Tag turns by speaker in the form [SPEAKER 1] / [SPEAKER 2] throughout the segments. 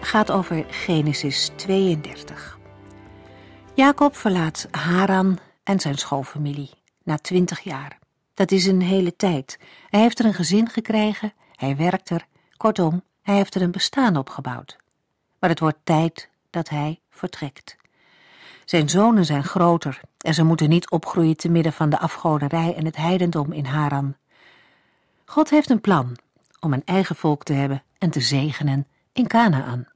[SPEAKER 1] gaat over Genesis 32. Jacob verlaat Haran en zijn schoolfamilie na twintig jaar. Dat is een hele tijd. Hij heeft er een gezin gekregen, hij werkt er, kortom, hij heeft er een bestaan opgebouwd. Maar het wordt tijd dat hij vertrekt. Zijn zonen zijn groter en ze moeten niet opgroeien te midden van de afgoderij en het heidendom in Haran. God heeft een plan om een eigen volk te hebben en te zegenen in Canaan.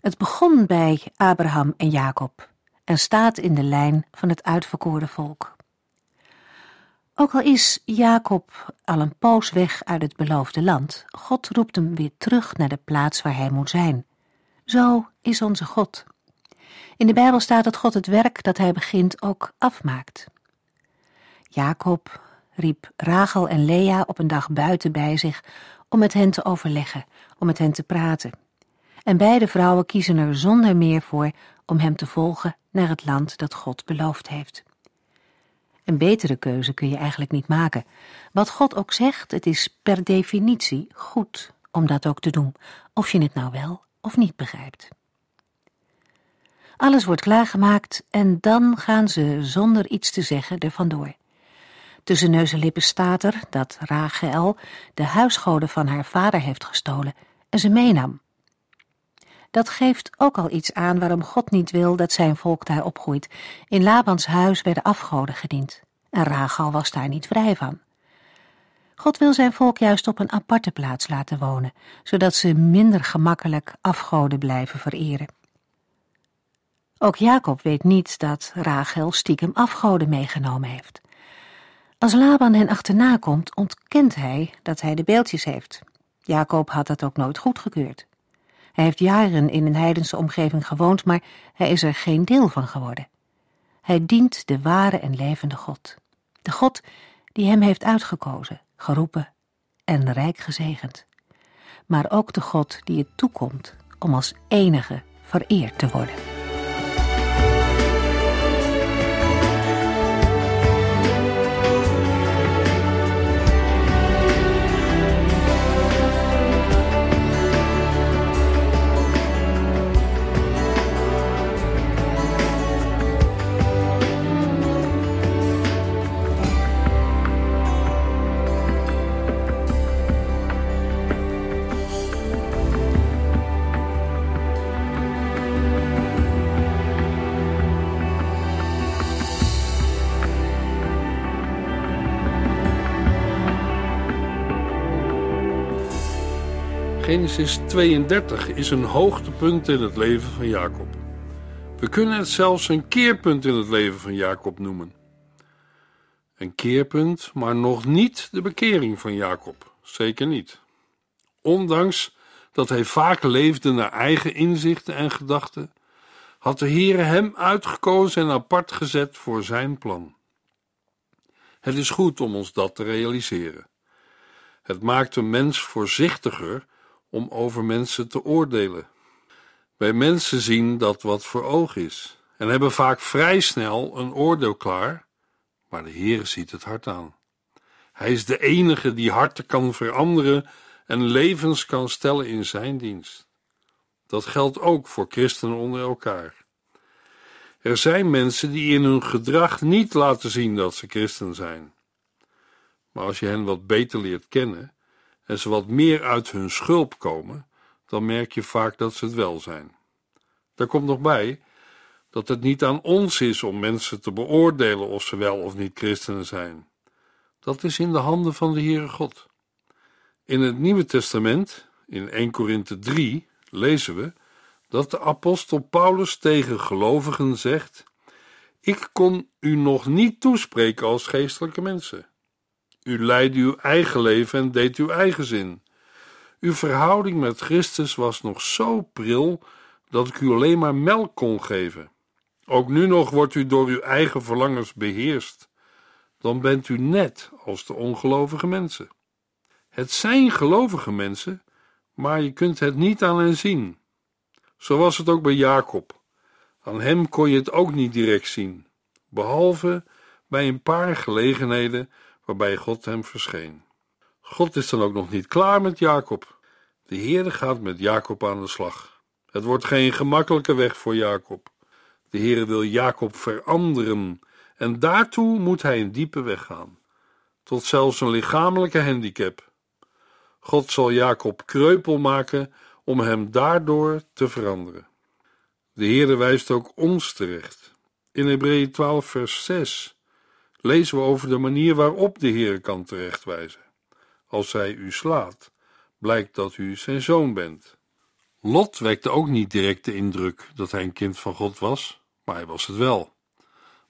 [SPEAKER 1] Het begon bij Abraham en Jacob en staat in de lijn van het uitverkoren volk. Ook al is Jacob al een poos weg uit het beloofde land, God roept hem weer terug naar de plaats waar hij moet zijn. Zo is onze God. In de Bijbel staat dat God het werk dat hij begint ook afmaakt. Jacob riep Rachel en Lea op een dag buiten bij zich om met hen te overleggen, om met hen te praten. En beide vrouwen kiezen er zonder meer voor om hem te volgen naar het land dat God beloofd heeft. Een betere keuze kun je eigenlijk niet maken. Wat God ook zegt, het is per definitie goed om dat ook te doen, of je het nou wel of niet begrijpt. Alles wordt klaargemaakt en dan gaan ze zonder iets te zeggen er vandoor. Tussen neus en lippen staat er dat Rachel de huisgoden van haar vader heeft gestolen en ze meenam. Dat geeft ook al iets aan waarom God niet wil dat zijn volk daar opgroeit. In Labans huis werden afgoden gediend en Rachel was daar niet vrij van. God wil zijn volk juist op een aparte plaats laten wonen, zodat ze minder gemakkelijk afgoden blijven vereren. Ook Jacob weet niet dat Rachel stiekem afgoden meegenomen heeft. Als Laban hen achterna komt, ontkent hij dat hij de beeldjes heeft. Jacob had dat ook nooit goedgekeurd. Hij heeft jaren in een heidense omgeving gewoond, maar hij is er geen deel van geworden. Hij dient de ware en levende God. De God die hem heeft uitgekozen, geroepen en rijk gezegend. Maar ook de God die het toekomt om als enige vereerd te worden.
[SPEAKER 2] Genesis 32 is een hoogtepunt in het leven van Jacob. We kunnen het zelfs een keerpunt in het leven van Jacob noemen. Een keerpunt, maar nog niet de bekering van Jacob. Zeker niet. Ondanks dat hij vaak leefde naar eigen inzichten en gedachten, had de Heere hem uitgekozen en apart gezet voor zijn plan. Het is goed om ons dat te realiseren. Het maakt een mens voorzichtiger om over mensen te oordelen. Wij mensen zien dat wat voor oog is en hebben vaak vrij snel een oordeel klaar, maar de Heer ziet het hart aan. Hij is de enige die harten kan veranderen en levens kan stellen in zijn dienst. Dat geldt ook voor christenen onder elkaar. Er zijn mensen die in hun gedrag niet laten zien dat ze christen zijn. Maar als je hen wat beter leert kennen, en ze wat meer uit hun schulp komen, dan merk je vaak dat ze het wel zijn. Daar komt nog bij dat het niet aan ons is om mensen te beoordelen of ze wel of niet christenen zijn. Dat is in de handen van de Heere God. In het Nieuwe Testament, in 1 Korinthe 3, lezen we dat de apostel Paulus tegen gelovigen zegt: Ik kon u nog niet toespreken als geestelijke mensen. U leidde uw eigen leven en deed uw eigen zin. Uw verhouding met Christus was nog zo pril dat ik u alleen maar melk kon geven. Ook nu nog wordt u door uw eigen verlangens beheerst. Dan bent u net als de ongelovige mensen. Het zijn gelovige mensen, maar je kunt het niet aan hen zien. Zo was het ook bij Jacob. Aan hem kon je het ook niet direct zien, behalve bij een paar gelegenheden waarbij God hem verscheen. God is dan ook nog niet klaar met Jacob. De Heerde gaat met Jacob aan de slag. Het wordt geen gemakkelijke weg voor Jacob. De Heere wil Jacob veranderen en daartoe moet hij een diepe weg gaan, tot zelfs een lichamelijke handicap. God zal Jacob kreupel maken om hem daardoor te veranderen. De Heere wijst ook ons terecht. In Hebreeën 12 vers 6 lezen we over de manier waarop de Heere kan terechtwijzen. Als hij u slaat, blijkt dat u zijn zoon bent. Lot wekte ook niet direct de indruk dat hij een kind van God was, maar hij was het wel.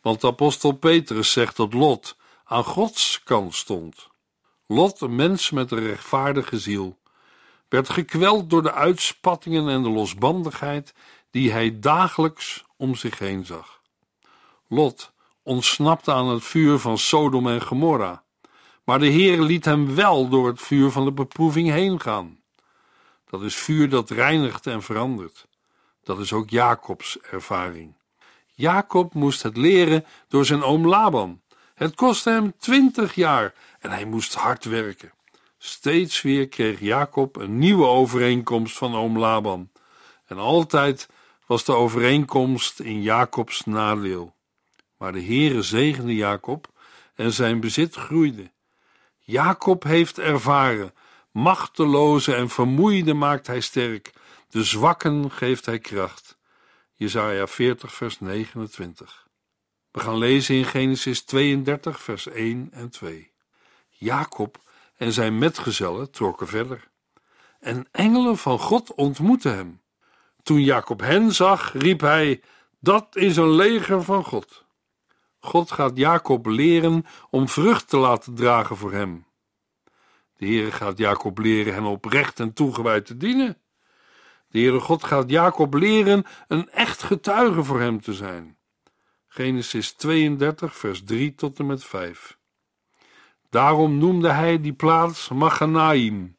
[SPEAKER 2] Want apostel Petrus zegt dat Lot aan Gods kant stond. Lot, een mens met een rechtvaardige ziel, werd gekweld door de uitspattingen en de losbandigheid die hij dagelijks om zich heen zag. Lot ontsnapte aan het vuur van Sodom en Gomorra, maar de Heer liet hem wel door het vuur van de beproeving heen gaan. Dat is vuur dat reinigt en verandert. Dat is ook Jacobs ervaring. Jacob moest het leren door zijn oom Laban. Het kostte hem twintig jaar en hij moest hard werken. Steeds weer kreeg Jacob een nieuwe overeenkomst van oom Laban. En altijd was de overeenkomst in Jacobs nadeel. Maar de Heere zegende Jacob en zijn bezit groeide. Jacob heeft ervaren, machteloze en vermoeide maakt hij sterk, de zwakken geeft hij kracht. Jesaja 40 vers 29. We gaan lezen in Genesis 32 vers 1 en 2. Jacob en zijn metgezellen trokken verder. En engelen van God ontmoetten hem. Toen Jacob hen zag, riep hij: Dat is een leger van God. God gaat Jacob leren om vrucht te laten dragen voor hem. De Heere gaat Jacob leren hen oprecht en toegewijd te dienen. De Heere God gaat Jacob leren een echt getuige voor hem te zijn. Genesis 32, vers 3 tot en met 5. Daarom noemde hij die plaats Machanaim,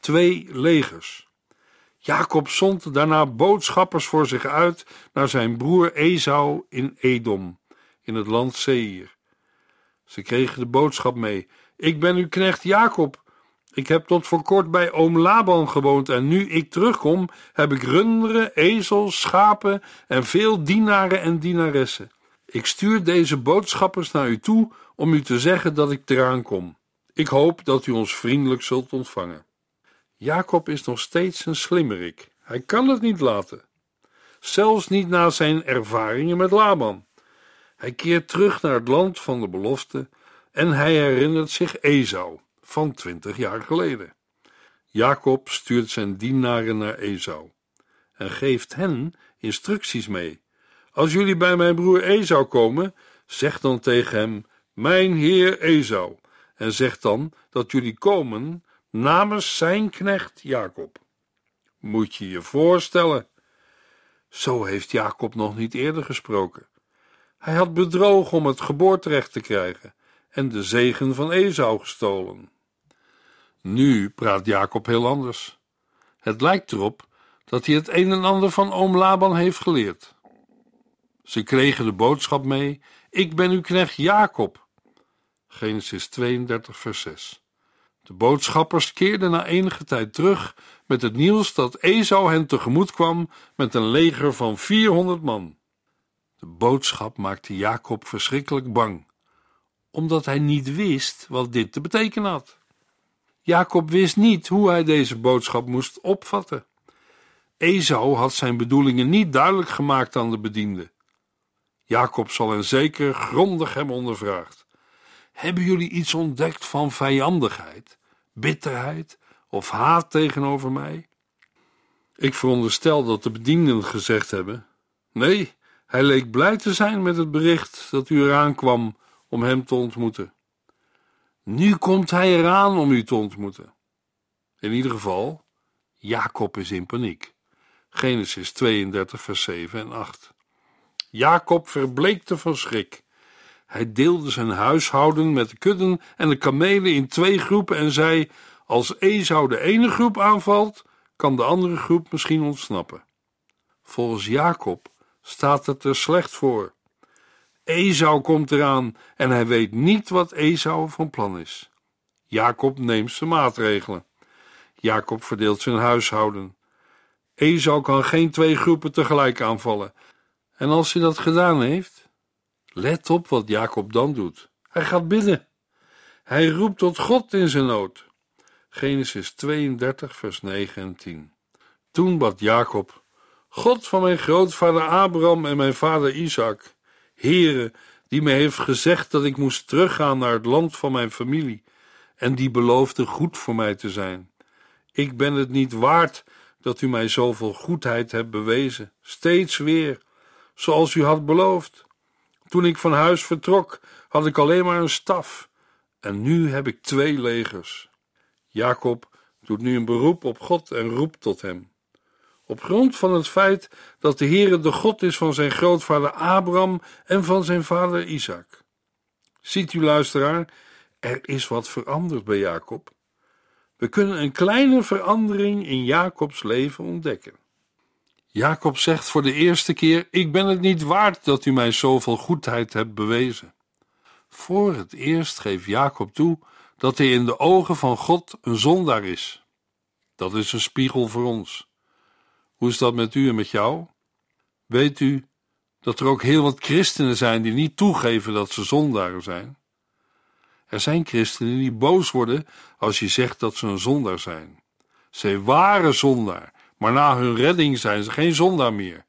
[SPEAKER 2] twee legers. Jacob zond daarna boodschappers voor zich uit naar zijn broer Esau in Edom, in het land Seir. Ze kregen de boodschap mee: Ik ben uw knecht Jacob. Ik heb tot voor kort bij oom Laban gewoond en nu ik terugkom, heb ik runderen, ezels, schapen en veel dienaren en dienaressen. Ik stuur deze boodschappers naar u toe om u te zeggen dat ik eraan kom. Ik hoop dat u ons vriendelijk zult ontvangen. Jacob is nog steeds een slimmerik. Hij kan het niet laten. Zelfs niet na zijn ervaringen met Laban. Hij keert terug naar het land van de belofte en hij herinnert zich Esau van twintig jaar geleden. Jacob stuurt zijn dienaren naar Esau en geeft hen instructies mee. Als jullie bij mijn broer Esau komen, zeg dan tegen hem: Mijn heer Esau, en zeg dan dat jullie komen namens zijn knecht Jacob. Moet je je voorstellen? Zo heeft Jacob nog niet eerder gesproken. Hij had bedrogen om het geboorterecht te krijgen en de zegen van Esau gestolen. Nu praat Jacob heel anders. Het lijkt erop dat hij het een en ander van oom Laban heeft geleerd. Ze kregen de boodschap mee: Ik ben uw knecht Jacob. Genesis 32, vers 6. De boodschappers keerden na enige tijd terug met het nieuws dat Esau hen tegemoet kwam met een leger van 400 man. De boodschap maakte Jacob verschrikkelijk bang, omdat hij niet wist wat dit te betekenen had. Jacob wist niet hoe hij deze boodschap moest opvatten. Esau had zijn bedoelingen niet duidelijk gemaakt aan de bediende. Jacob zal hen zeker grondig hebben ondervraagd. Hebben jullie iets ontdekt van vijandigheid, bitterheid of haat tegenover mij? Ik veronderstel dat de bedienden gezegd hebben: Nee, hij leek blij te zijn met het bericht dat u eraan kwam om hem te ontmoeten. Nu komt hij eraan om u te ontmoeten. In ieder geval, Jacob is in paniek. Genesis 32, vers 7 en 8. Jacob verbleekte van schrik. Hij deelde zijn huishouden met de kudden en de kamelen in twee groepen en zei: Als Esau de ene groep aanvalt, kan de andere groep misschien ontsnappen. Volgens Jacob staat het er slecht voor. Esau komt eraan en hij weet niet wat Esau van plan is. Jacob neemt zijn maatregelen. Jacob verdeelt zijn huishouden. Esau kan geen twee groepen tegelijk aanvallen. En als hij dat gedaan heeft, let op wat Jacob dan doet. Hij gaat bidden. Hij roept tot God in zijn nood. Genesis 32, vers 9 en 10. Toen bad Jacob: God van mijn grootvader Abraham en mijn vader Isaac, Heere, die me heeft gezegd dat ik moest teruggaan naar het land van mijn familie, en die beloofde goed voor mij te zijn. Ik ben het niet waard dat u mij zoveel goedheid hebt bewezen, steeds weer, zoals u had beloofd. Toen ik van huis vertrok, had ik alleen maar een staf, en nu heb ik twee legers. Jacob doet nu een beroep op God en roept tot hem. Op grond van het feit dat de Heere de God is van zijn grootvader Abraham en van zijn vader Isaac. Ziet u, luisteraar, er is wat veranderd bij Jacob. We kunnen een kleine verandering in Jacobs leven ontdekken. Jacob zegt voor de eerste keer: Ik ben het niet waard dat u mij zoveel goedheid hebt bewezen. Voor het eerst geeft Jacob toe dat hij in de ogen van God een zondaar is. Dat is een spiegel voor ons. Hoe is dat met u en met jou? Weet u dat er ook heel wat christenen zijn die niet toegeven dat ze zondaren zijn? Er zijn christenen die boos worden als je zegt dat ze een zondaar zijn. Ze waren zondaar, maar na hun redding zijn ze geen zondaar meer.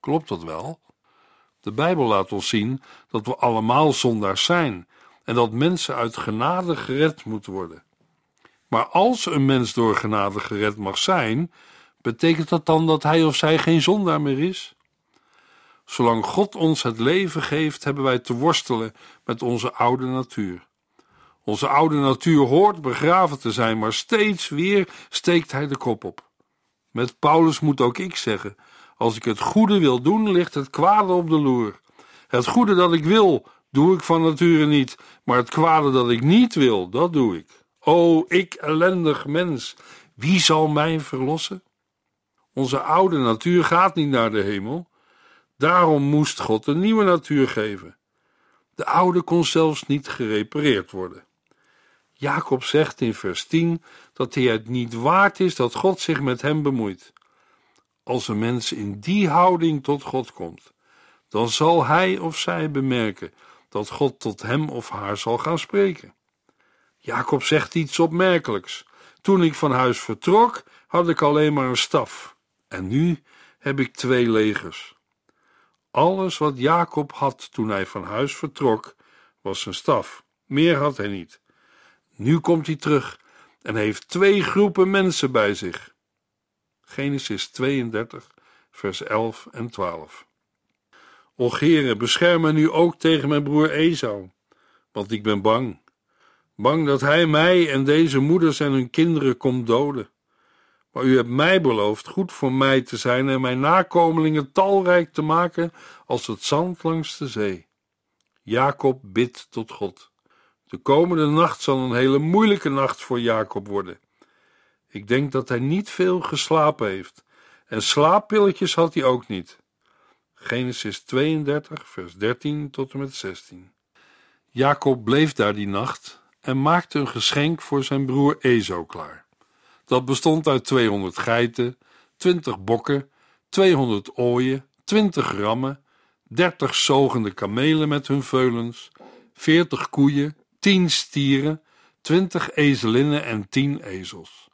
[SPEAKER 2] Klopt dat wel? De Bijbel laat ons zien dat we allemaal zondaars zijn en dat mensen uit genade gered moeten worden. Maar als een mens door genade gered mag zijn, betekent dat dan dat hij of zij geen zondaar meer is? Zolang God ons het leven geeft, hebben wij te worstelen met onze oude natuur. Onze oude natuur hoort begraven te zijn, maar steeds weer steekt hij de kop op. Met Paulus moet ook ik zeggen: als ik het goede wil doen, ligt het kwade op de loer. Het goede dat ik wil, doe ik van nature niet, maar het kwade dat ik niet wil, dat doe ik. O, ik ellendig mens, wie zal mij verlossen? Onze oude natuur gaat niet naar de hemel. Daarom moest God een nieuwe natuur geven. De oude kon zelfs niet gerepareerd worden. Jacob zegt in vers 10 dat hij het niet waard is dat God zich met hem bemoeit. Als een mens in die houding tot God komt, dan zal hij of zij bemerken dat God tot hem of haar zal gaan spreken. Jacob zegt iets opmerkelijks. Toen ik van huis vertrok, had ik alleen maar een staf, en nu heb ik twee legers. Alles wat Jacob had toen hij van huis vertrok, was een staf. Meer had hij niet. Nu komt hij terug en heeft twee groepen mensen bij zich. Genesis 32, vers 11 en 12. Och Heere, bescherm me nu ook tegen mijn broer Esau, want ik ben bang. Bang dat hij mij en deze moeders en hun kinderen komt doden. Maar u hebt mij beloofd goed voor mij te zijn en mijn nakomelingen talrijk te maken als het zand langs de zee. Jacob bidt tot God. De komende nacht zal een hele moeilijke nacht voor Jacob worden. Ik denk dat hij niet veel geslapen heeft, en slaappilletjes had hij ook niet. Genesis 32, vers 13 tot en met 16. Jacob bleef daar die nacht en maakte een geschenk voor zijn broer Ezo klaar. Dat bestond uit 200 geiten, 20 bokken, 200 ooien, 20 rammen, 30 zogende kamelen met hun veulens, 40 koeien, tien stieren, twintig ezelinnen en tien ezels.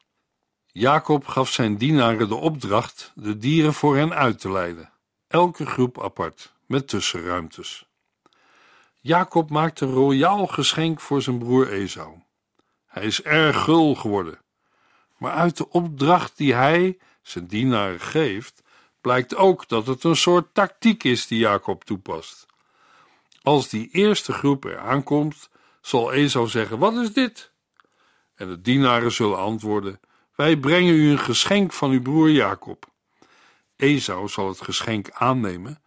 [SPEAKER 2] Jacob gaf zijn dienaren de opdracht de dieren voor hen uit te leiden, elke groep apart, met tussenruimtes. Jacob maakt een royaal geschenk voor zijn broer Esau. Hij is erg gul geworden, maar uit de opdracht die hij zijn dienaren geeft, blijkt ook dat het een soort tactiek is die Jacob toepast. Als die eerste groep er aankomt, zal Esau zeggen: Wat is dit? En de dienaren zullen antwoorden: Wij brengen u een geschenk van uw broer Jacob. Esau zal het geschenk aannemen,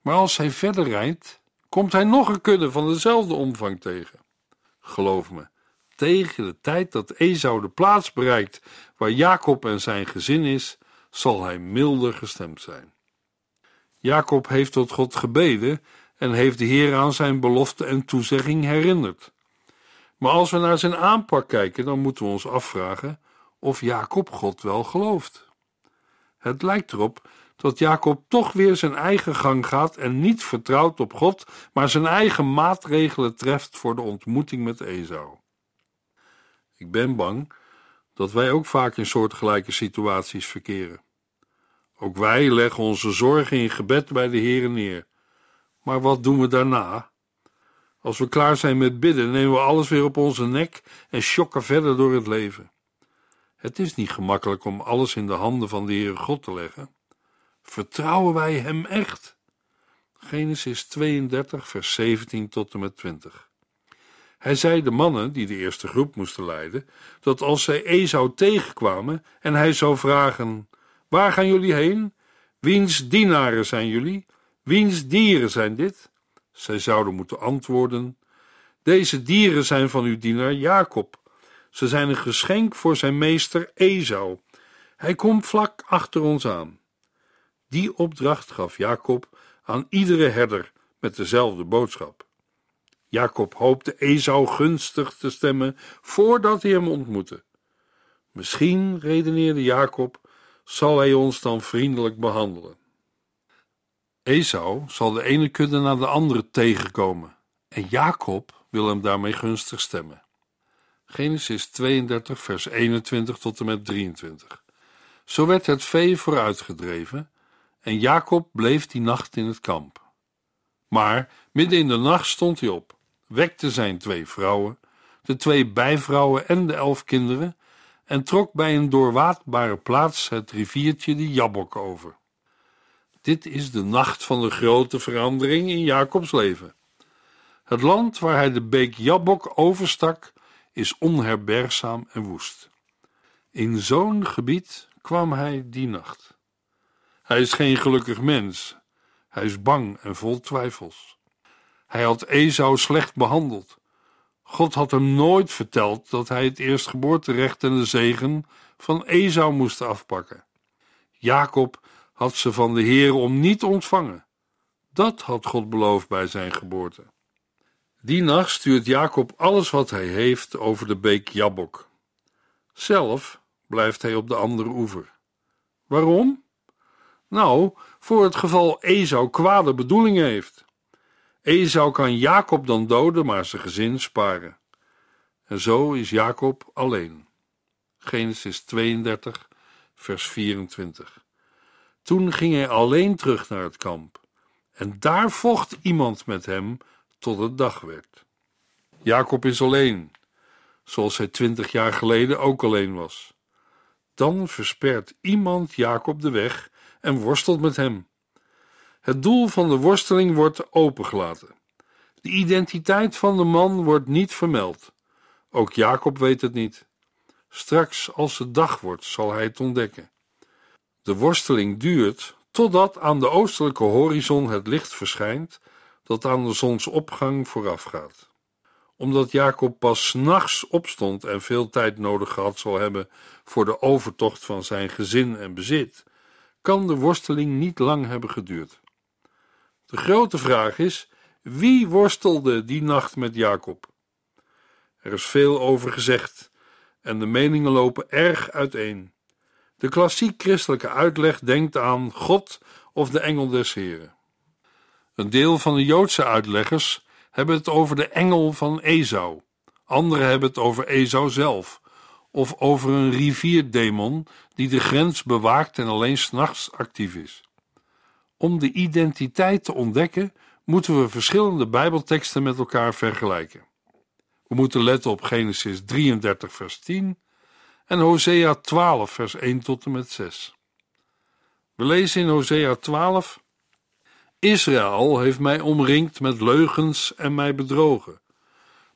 [SPEAKER 2] maar als hij verder rijdt, komt hij nog een kudde van dezelfde omvang tegen. Geloof me, tegen de tijd dat Esau de plaats bereikt waar Jacob en zijn gezin is, zal hij milder gestemd zijn. Jacob heeft tot God gebeden en heeft de Heer aan zijn belofte en toezegging herinnerd. Maar als we naar zijn aanpak kijken, dan moeten we ons afvragen of Jacob God wel gelooft. Het lijkt erop dat Jacob toch weer zijn eigen gang gaat en niet vertrouwt op God, maar zijn eigen maatregelen treft voor de ontmoeting met Esau. Ik ben bang dat wij ook vaak in soortgelijke situaties verkeren. Ook wij leggen onze zorgen in gebed bij de Heer neer. Maar wat doen we daarna? Als we klaar zijn met bidden, nemen we alles weer op onze nek en schokken verder door het leven. Het is niet gemakkelijk om alles in de handen van de Heere God te leggen. Vertrouwen wij Hem echt? Genesis 32, vers 17 tot en met 20. Hij zei de mannen die de eerste groep moesten leiden, dat als zij Esau tegenkwamen en hij zou vragen: Waar gaan jullie heen? Wiens dienaren zijn jullie? Wiens dieren zijn dit? Zij zouden moeten antwoorden: Deze dieren zijn van uw dienaar Jacob. Ze zijn een geschenk voor zijn meester Esau. Hij komt vlak achter ons aan. Die opdracht gaf Jacob aan iedere herder met dezelfde boodschap. Jacob hoopte Esau gunstig te stemmen voordat hij hem ontmoette. Misschien, redeneerde Jacob, zal hij ons dan vriendelijk behandelen. Esau zal de ene kudde na de andere tegenkomen en Jacob wil hem daarmee gunstig stemmen. Genesis 32, vers 21 tot en met 23. Zo werd het vee vooruitgedreven en Jacob bleef die nacht in het kamp. Maar midden in de nacht stond hij op, wekte zijn twee vrouwen, de twee bijvrouwen en de elf kinderen en trok bij een doorwaadbare plaats het riviertje de Jabbok over. Dit is de nacht van de grote verandering in Jacobs leven. Het land waar hij de beek Jabbok overstak is onherbergzaam en woest. In zo'n gebied kwam hij die nacht. Hij is geen gelukkig mens. Hij is bang en vol twijfels. Hij had Esau slecht behandeld. God had hem nooit verteld dat hij het eerstgeboorterecht en de zegen van Esau moest afpakken. Jacob had ze van de Heer om niet ontvangen. Dat had God beloofd bij zijn geboorte. Die nacht stuurt Jacob alles wat hij heeft over de beek Jabbok. Zelf blijft hij op de andere oever. Waarom? Nou, voor het geval Esau kwade bedoelingen heeft. Esau kan Jacob dan doden, maar zijn gezin sparen. En zo is Jacob alleen. Genesis 32, vers 24. Toen ging hij alleen terug naar het kamp. En daar vocht iemand met hem tot het dag werd. Jacob is alleen, zoals hij twintig jaar geleden ook alleen was. Dan verspert iemand Jacob de weg en worstelt met hem. Het doel van de worsteling wordt opengelaten. De identiteit van de man wordt niet vermeld. Ook Jacob weet het niet. Straks, als het dag wordt, zal hij het ontdekken. De worsteling duurt totdat aan de oostelijke horizon het licht verschijnt dat aan de zonsopgang voorafgaat. Omdat Jacob pas nachts opstond en veel tijd nodig gehad zal hebben voor de overtocht van zijn gezin en bezit, kan de worsteling niet lang hebben geduurd. De grote vraag is: wie worstelde die nacht met Jacob? Er is veel over gezegd en de meningen lopen erg uiteen. De klassiek christelijke uitleg denkt aan God of de engel des Heren. Een deel van de Joodse uitleggers hebben het over de engel van Esau. Anderen hebben het over Esau zelf, of over een rivierdemon die de grens bewaakt en alleen s'nachts actief is. Om de identiteit te ontdekken, moeten we verschillende Bijbelteksten met elkaar vergelijken. We moeten letten op Genesis 33, vers 10 en Hosea 12, vers 1 tot en met 6. We lezen in Hosea 12: Israël heeft mij omringd met leugens en mij bedrogen.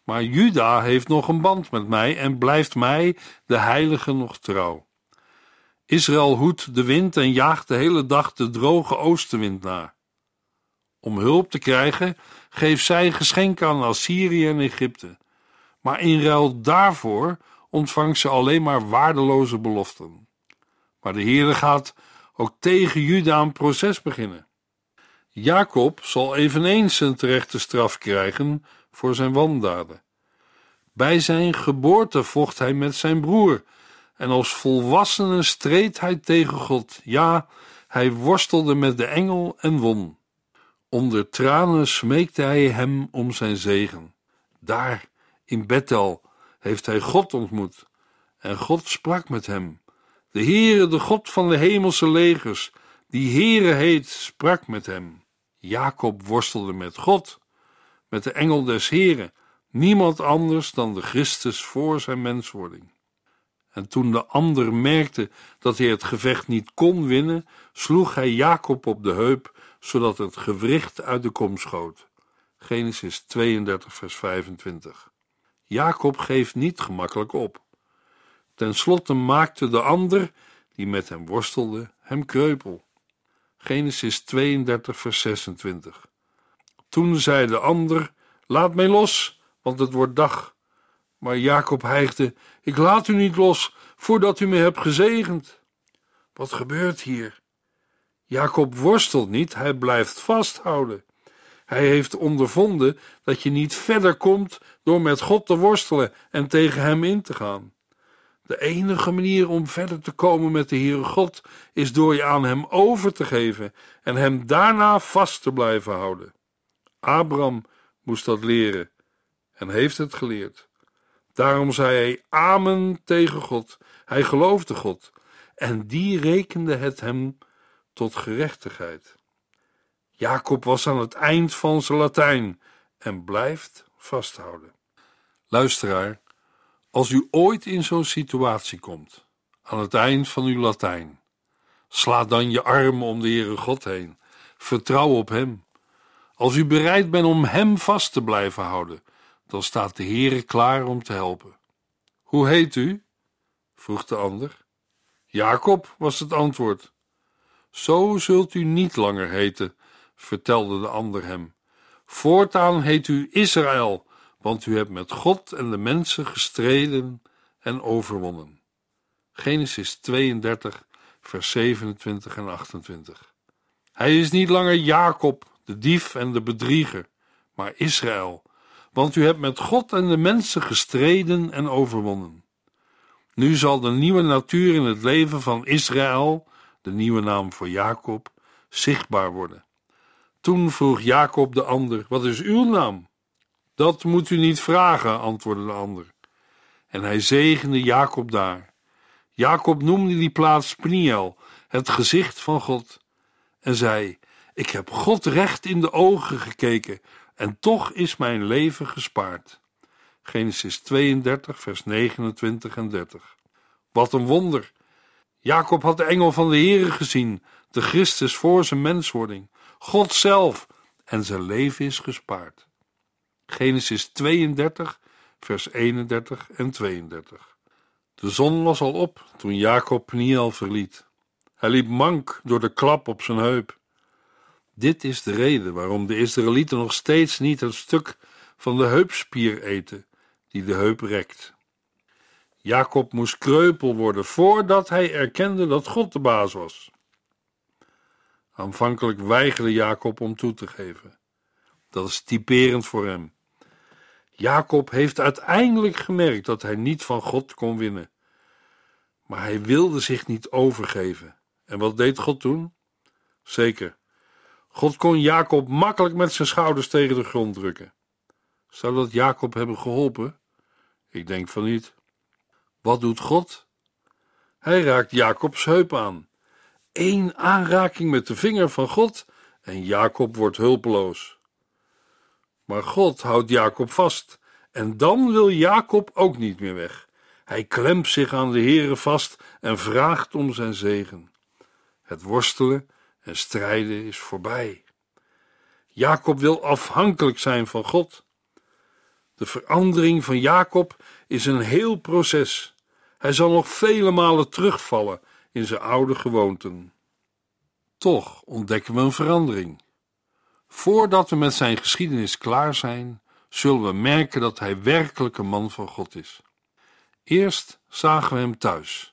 [SPEAKER 2] Maar Juda heeft nog een band met mij en blijft mij, de heilige, nog trouw. Israël hoedt de wind en jaagt de hele dag de droge oostenwind na. Om hulp te krijgen, geeft zij geschenken aan Assyrië en Egypte. Maar in ruil daarvoor ontvangt ze alleen maar waardeloze beloften. Maar de Heere gaat ook tegen Juda een proces beginnen. Jacob zal eveneens een terechte straf krijgen voor zijn wandaden. Bij zijn geboorte vocht hij met zijn broer en als volwassene streed hij tegen God. Ja, hij worstelde met de engel en won. Onder tranen smeekte hij hem om zijn zegen. Daar, in Bethel, heeft hij God ontmoet. En God sprak met hem. De Heere, de God van de hemelse legers, die Heere heet, sprak met hem. Jacob worstelde met God, met de engel des Heren, niemand anders dan de Christus voor zijn menswording. En toen de ander merkte dat hij het gevecht niet kon winnen, sloeg hij Jacob op de heup, zodat het gewricht uit de kom schoot. Genesis 32, vers 25. Jacob geeft niet gemakkelijk op. Ten slotte maakte de ander, die met hem worstelde, hem kreupel. Genesis 32, vers 26. Toen zei de ander: Laat mij los, want het wordt dag. Maar Jacob hijgde: Ik laat u niet los voordat u me hebt gezegend. Wat gebeurt hier? Jacob worstelt niet, hij blijft vasthouden. Hij heeft ondervonden dat je niet verder komt door met God te worstelen en tegen hem in te gaan. De enige manier om verder te komen met de Heere God is door je aan hem over te geven en hem daarna vast te blijven houden. Abraham moest dat leren en heeft het geleerd. Daarom zei hij amen tegen God. Hij geloofde God en die rekende het hem tot gerechtigheid. Jacob was aan het eind van zijn Latijn en blijft vasthouden. Luisteraar, als u ooit in zo'n situatie komt, aan het eind van uw Latijn, sla dan je armen om de Heere God heen. Vertrouw op Hem. Als u bereid bent om Hem vast te blijven houden, dan staat de Heere klaar om te helpen. Hoe heet u? vroeg de ander. Jacob was het antwoord. Zo zult u niet langer heten, vertelde de ander hem. Voortaan heet u Israël, want u hebt met God en de mensen gestreden en overwonnen. Genesis 32, vers 27 en 28. Hij is niet langer Jacob, de dief en de bedrieger, maar Israël, want u hebt met God en de mensen gestreden en overwonnen. Nu zal de nieuwe natuur in het leven van Israël, de nieuwe naam voor Jacob, zichtbaar worden. Toen vroeg Jacob de ander: Wat is uw naam? Dat moet u niet vragen, antwoordde de ander. En hij zegende Jacob daar. Jacob noemde die plaats Pniel, het gezicht van God, en zei: Ik heb God recht in de ogen gekeken, en toch is mijn leven gespaard. Genesis 32, vers 29 en 30. Wat een wonder! Jacob had de engel van de Heere gezien, de Christus voor zijn menswording, God zelf, en zijn leven is gespaard. Genesis 32, vers 31 en 32. De zon was al op toen Jacob Pniel verliet. Hij liep mank door de klap op zijn heup. Dit is de reden waarom de Israëlieten nog steeds niet het stuk van de heupspier eten die de heup rekt. Jacob moest kreupel worden voordat hij erkende dat God de baas was. Aanvankelijk weigerde Jacob om toe te geven. Dat is typerend voor hem. Jacob heeft uiteindelijk gemerkt dat hij niet van God kon winnen. Maar hij wilde zich niet overgeven. En wat deed God toen? Zeker, God kon Jacob makkelijk met zijn schouders tegen de grond drukken. Zou dat Jacob hebben geholpen? Ik denk van niet. Wat doet God? Hij raakt Jacobs heup aan. Eén aanraking met de vinger van God en Jacob wordt hulpeloos. Maar God houdt Jacob vast en dan wil Jacob ook niet meer weg. Hij klemt zich aan de Heere vast en vraagt om zijn zegen. Het worstelen en strijden is voorbij. Jacob wil afhankelijk zijn van God. De verandering van Jacob is een heel proces. Hij zal nog vele malen terugvallen in zijn oude gewoonten. Toch ontdekken we een verandering. Voordat we met zijn geschiedenis klaar zijn, zullen we merken dat hij werkelijk een man van God is. Eerst zagen we hem thuis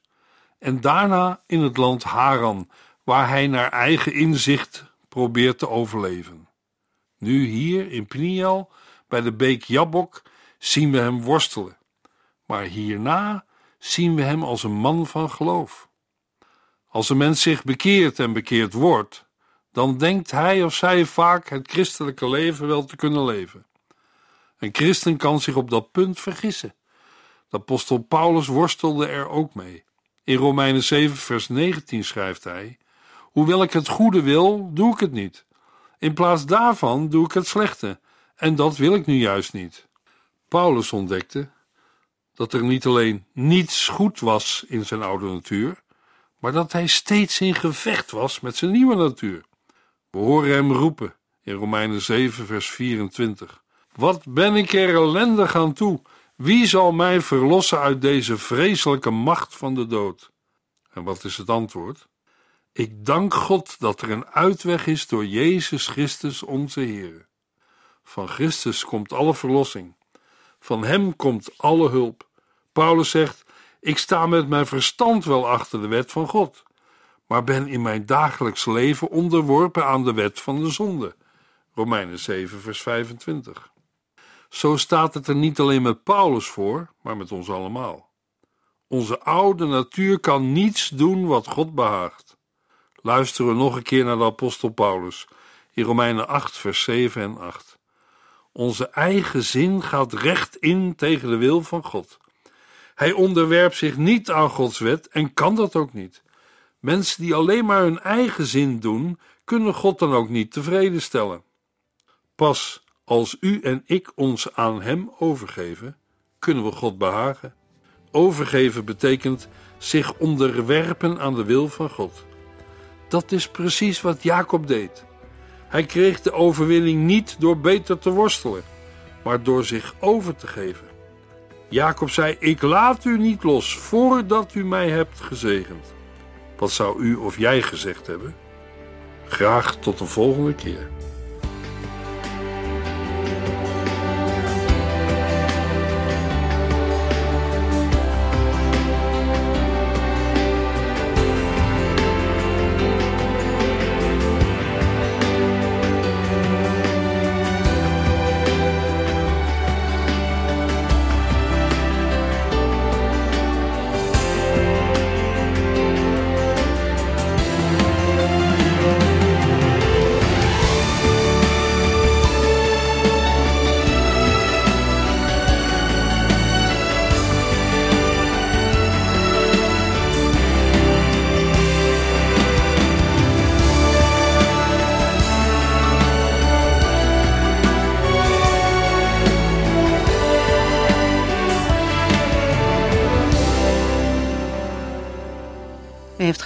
[SPEAKER 2] en daarna in het land Haran, waar hij naar eigen inzicht probeert te overleven. Nu hier in Pniel, bij de beek Jabbok, zien we hem worstelen, maar hierna zien we hem als een man van geloof. Als een mens zich bekeert en bekeerd wordt, dan denkt hij of zij vaak het christelijke leven wel te kunnen leven. Een christen kan zich op dat punt vergissen. De apostel Paulus worstelde er ook mee. In Romeinen 7, vers 19 schrijft hij: Hoewel ik het goede wil, doe ik het niet. In plaats daarvan doe ik het slechte, en dat wil ik nu juist niet. Paulus ontdekte dat er niet alleen niets goed was in zijn oude natuur, maar dat hij steeds in gevecht was met zijn nieuwe natuur. We horen hem roepen in Romeinen 7, vers 24. Wat ben ik er ellendig aan toe? Wie zal mij verlossen uit deze vreselijke macht van de dood? En wat is het antwoord? Ik dank God dat er een uitweg is door Jezus Christus onze Heer. Van Christus komt alle verlossing. Van Hem komt alle hulp. Paulus zegt: Ik sta met mijn verstand wel achter de wet van God, maar ben in mijn dagelijks leven onderworpen aan de wet van de zonde. Romeinen 7, vers 25. Zo staat het er niet alleen met Paulus voor, maar met ons allemaal. Onze oude natuur kan niets doen wat God behaagt. Luisteren we nog een keer naar de apostel Paulus in Romeinen 8, vers 7 en 8. Onze eigen zin gaat recht in tegen de wil van God. Hij onderwerpt zich niet aan Gods wet en kan dat ook niet. Mensen die alleen maar hun eigen zin doen, kunnen God dan ook niet tevreden stellen. Pas als u en ik ons aan Hem overgeven, kunnen we God behagen. Overgeven betekent zich onderwerpen aan de wil van God. Dat is precies wat Jacob deed. Hij kreeg de overwinning niet door beter te worstelen, maar door zich over te geven. Jacob zei: Ik laat u niet los voordat u mij hebt gezegend. Wat zou u of jij gezegd hebben? Graag tot de volgende keer.